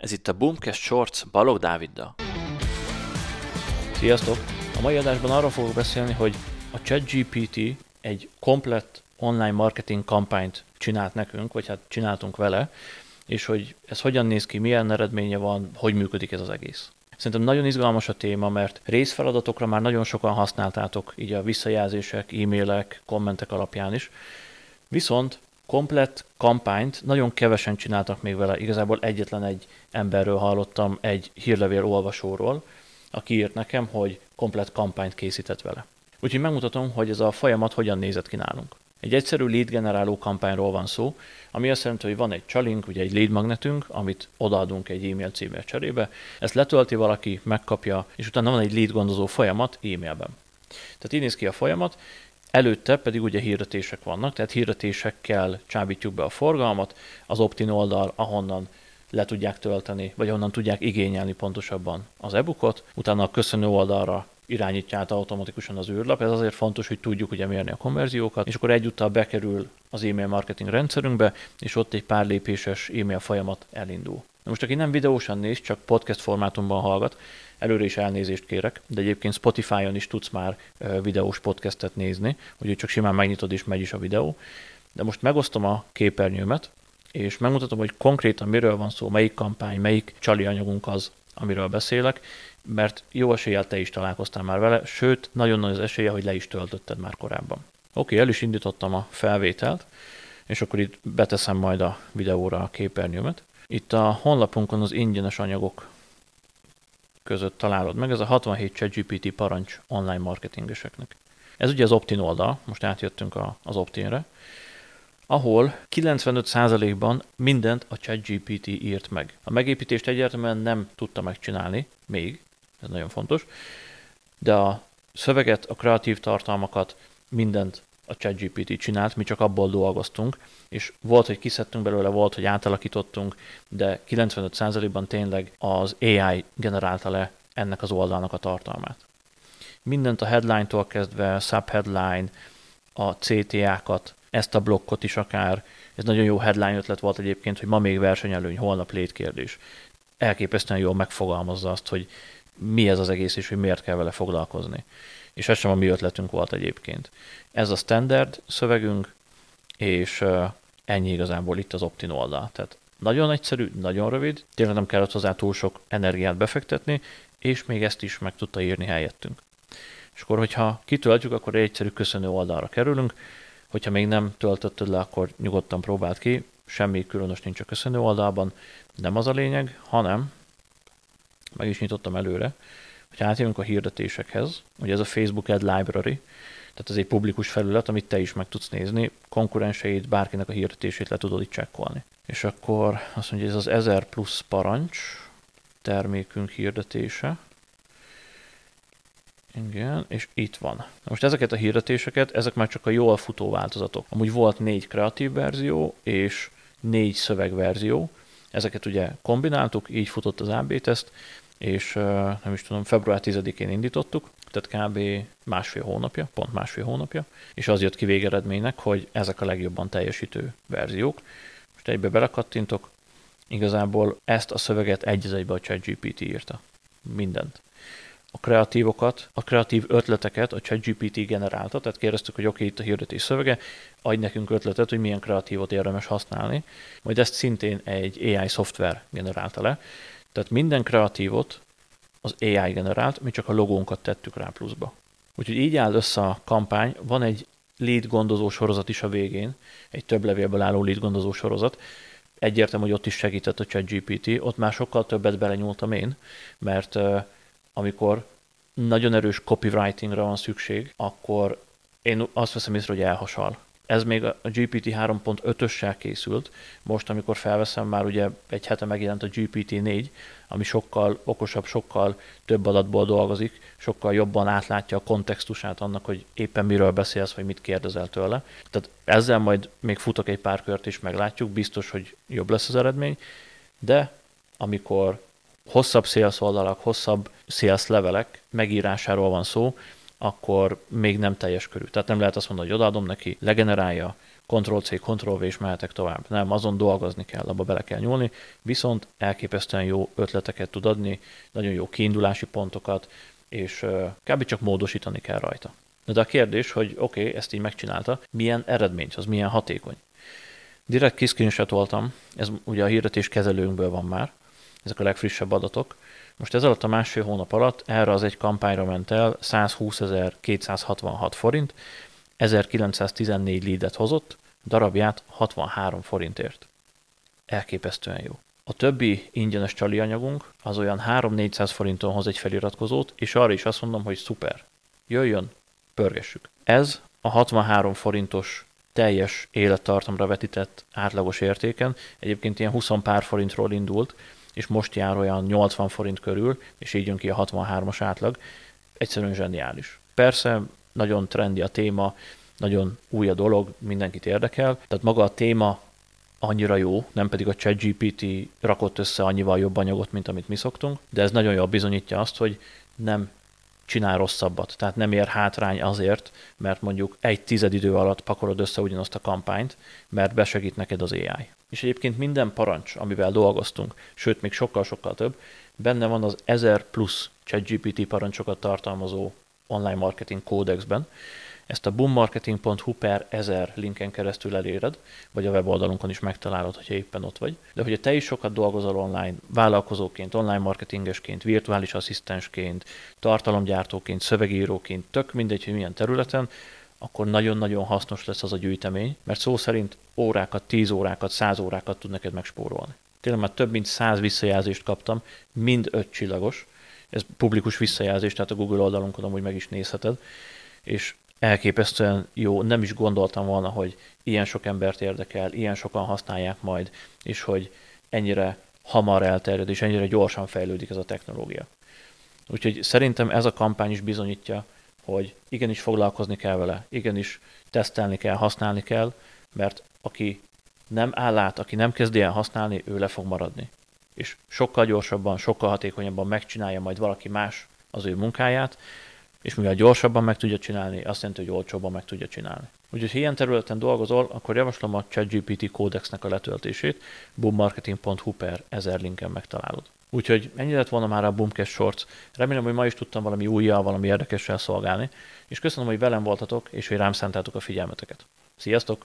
Ez itt a Boomcast Shorts Balog Dáviddal. Sziasztok! A mai adásban arról fogok beszélni, hogy a ChatGPT egy komplett online marketing kampányt csinált nekünk, vagy hát csináltunk vele, és hogy ez hogyan néz ki, milyen eredménye van, hogy működik ez az egész. Szerintem nagyon izgalmas a téma, mert részfeladatokra már nagyon sokan használtátok, így a visszajelzések, e-mailek, kommentek alapján is. Viszont komplett kampányt nagyon kevesen csináltak még vele. Igazából egyetlen egy emberről hallottam, egy hírlevél olvasóról, aki írt nekem, hogy komplett kampányt készített vele. Úgyhogy megmutatom, hogy ez a folyamat hogyan nézett ki nálunk. Egy egyszerű lead generáló kampányról van szó, ami azt jelenti, hogy van egy csalink, ugye egy lead magnetünk, amit odaadunk egy e-mail címmel cserébe, ezt letölti valaki, megkapja, és utána van egy lead gondozó folyamat e-mailben. Tehát így néz ki a folyamat, Előtte pedig ugye hirdetések vannak, tehát hirdetésekkel csábítjuk be a forgalmat, az Optin oldal, ahonnan le tudják tölteni, vagy onnan tudják igényelni pontosabban az e-bookot, utána a köszönő oldalra irányítja át automatikusan az űrlap. Ez azért fontos, hogy tudjuk ugye mérni a konverziókat, és akkor egyúttal bekerül az e-mail marketing rendszerünkbe, és ott egy pár lépéses e-mail folyamat elindul. Most aki nem videósan néz, csak podcast formátumban hallgat, előre is elnézést kérek, de egyébként Spotify-on is tudsz már videós podcastet nézni, úgyhogy csak simán megnyitod és megy is a videó. De most megosztom a képernyőmet, és megmutatom, hogy konkrétan miről van szó, melyik kampány, melyik csali anyagunk az, amiről beszélek, mert jó eséllyel te is találkoztál már vele, sőt, nagyon nagy az esélye, hogy le is töltötted már korábban. Oké, el is indítottam a felvételt, és akkor itt beteszem majd a videóra a képernyőmet. Itt a honlapunkon az ingyenes anyagok között találod meg, ez a 67 ChatGPT parancs online marketingeseknek. Ez ugye az Optin oldal, most átjöttünk a, az Optinre, ahol 95%-ban mindent a ChatGPT írt meg. A megépítést egyértelműen nem tudta megcsinálni, még, ez nagyon fontos, de a szöveget, a kreatív tartalmakat, mindent a ChatGPT csinált, mi csak abból dolgoztunk, és volt, hogy kiszedtünk belőle, volt, hogy átalakítottunk, de 95%-ban tényleg az AI generálta le ennek az oldalnak a tartalmát. Mindent a headline-tól kezdve, subheadline, a CTA-kat, ezt a blokkot is akár, ez nagyon jó headline ötlet volt egyébként, hogy ma még versenyelőny, holnap létkérdés. Elképesztően jól megfogalmazza azt, hogy mi ez az egész, és hogy miért kell vele foglalkozni. És ez sem a mi ötletünk volt egyébként. Ez a standard szövegünk, és ennyi igazából itt az Optin oldal. Tehát nagyon egyszerű, nagyon rövid, tényleg nem kellett hozzá túl sok energiát befektetni, és még ezt is meg tudta írni helyettünk. És akkor, hogyha kitöltjük, akkor egy egyszerű köszönő oldalra kerülünk, hogyha még nem töltötted le, akkor nyugodtan próbáld ki, semmi különös nincs a köszönő oldalban, nem az a lényeg, hanem, meg is nyitottam előre, hogy átjövünk a hirdetésekhez, ugye ez a Facebook Ad Library, tehát ez egy publikus felület, amit te is meg tudsz nézni, konkurenseid, bárkinek a hirdetését le tudod itt csekkolni. És akkor azt mondja, ez az 1000 plusz parancs, termékünk hirdetése, igen, és itt van. Na most ezeket a hirdetéseket, ezek már csak a jól futó változatok. Amúgy volt négy kreatív verzió, és négy szövegverzió. Ezeket ugye kombináltuk, így futott az AB teszt, és nem is tudom, február 10-én indítottuk, tehát kb. másfél hónapja, pont másfél hónapja, és az jött ki végeredménynek, hogy ezek a legjobban teljesítő verziók. Most egybe belekattintok, igazából ezt a szöveget egy egybe a ChatGPT írta. Mindent. A kreatívokat, a kreatív ötleteket a ChatGPT generálta, tehát kérdeztük, hogy oké, okay, itt a hirdetés szövege, adj nekünk ötletet, hogy milyen kreatívot érdemes használni, majd ezt szintén egy AI szoftver generálta le. Tehát minden kreatívot az AI generált, mi csak a logónkat tettük rá pluszba. Úgyhogy így áll össze a kampány, van egy lead gondozó sorozat is a végén, egy több levélből álló lead gondozó sorozat, egyértelmű, hogy ott is segített a ChatGPT, ott már sokkal többet belenyúltam én, mert amikor nagyon erős copywritingra van szükség, akkor én azt veszem észre, hogy elhasal. Ez még a GPT 3.5-össel készült, most amikor felveszem, már ugye egy hete megjelent a GPT-4, ami sokkal okosabb, sokkal több adatból dolgozik, sokkal jobban átlátja a kontextusát annak, hogy éppen miről beszélsz, vagy mit kérdezel tőle. Tehát ezzel majd még futok egy pár kört is meglátjuk, biztos, hogy jobb lesz az eredmény, de amikor hosszabb sales oldalak, hosszabb sales levelek megírásáról van szó, akkor még nem teljes körű. Tehát nem lehet azt mondani, hogy odaadom neki, legenerálja, Ctrl-C, Ctrl-V és mehetek tovább. Nem, azon dolgozni kell, abba bele kell nyúlni, viszont elképesztően jó ötleteket tud adni, nagyon jó kiindulási pontokat, és kb. csak módosítani kell rajta. De a kérdés, hogy oké, okay, ezt így megcsinálta, milyen eredményt az, milyen hatékony. Direkt kiszcreenshotoltam, ez ugye a hirdetés kezelőnkből van már, ezek a legfrissebb adatok. Most ez alatt a másfél hónap alatt erre az egy kampányra ment el 120.266 forint, 1914 leadet hozott, darabját 63 forintért. Elképesztően jó. A többi ingyenes csali anyagunk az olyan 3-400 forinton hoz egy feliratkozót, és arra is azt mondom, hogy szuper. Jöjjön, pörgessük. Ez a 63 forintos teljes élettartamra vetített átlagos értéken, egyébként ilyen 20 pár forintról indult, és most jár olyan 80 forint körül, és így jön ki a 63-as átlag, egyszerűen zseniális. Persze nagyon trendi a téma, nagyon új a dolog, mindenkit érdekel, tehát maga a téma annyira jó, nem pedig a ChatGPT rakott össze annyival jobb anyagot, mint amit mi szoktunk, de ez nagyon jól bizonyítja azt, hogy nem csinál rosszabbat. Tehát nem ér hátrány azért, mert mondjuk egy tized idő alatt pakolod össze ugyanazt a kampányt, mert besegít neked az AI. És egyébként minden parancs, amivel dolgoztunk, sőt még sokkal-sokkal több, benne van az 1000 plusz ChatGPT parancsokat tartalmazó online marketing kódexben, ezt a boommarketing.hu per 1000 linken keresztül eléred, vagy a weboldalunkon is megtalálod, hogyha éppen ott vagy. De hogyha te is sokat dolgozol online, vállalkozóként, online marketingesként, virtuális asszisztensként, tartalomgyártóként, szövegíróként, tök mindegy, hogy milyen területen, akkor nagyon-nagyon hasznos lesz az a gyűjtemény, mert szó szerint órákat, 10 órákat, 100 órákat tud neked megspórolni. Tényleg már több mint 100 visszajelzést kaptam, mind öt csillagos, ez publikus visszajelzés, tehát a Google oldalunkon amúgy meg is nézheted, és elképesztően jó, nem is gondoltam volna, hogy ilyen sok embert érdekel, ilyen sokan használják majd, és hogy ennyire hamar elterjed, és ennyire gyorsan fejlődik ez a technológia. Úgyhogy szerintem ez a kampány is bizonyítja, hogy igenis foglalkozni kell vele, igenis tesztelni kell, használni kell, mert aki nem áll át, aki nem kezdi el használni, ő le fog maradni. És sokkal gyorsabban, sokkal hatékonyabban megcsinálja majd valaki más az ő munkáját, és mivel gyorsabban meg tudja csinálni, azt jelenti, hogy olcsóbban meg tudja csinálni. Úgyhogy ha ilyen területen dolgozol, akkor javaslom a ChatGPT kódexnek a letöltését, boommarketing.hu per 1000 linken megtalálod. Úgyhogy ennyi lett volna már a Boomcast Shorts. Remélem, hogy ma is tudtam valami újjal, valami érdekessel szolgálni, és köszönöm, hogy velem voltatok, és hogy rám szántátok a figyelmeteket. Sziasztok!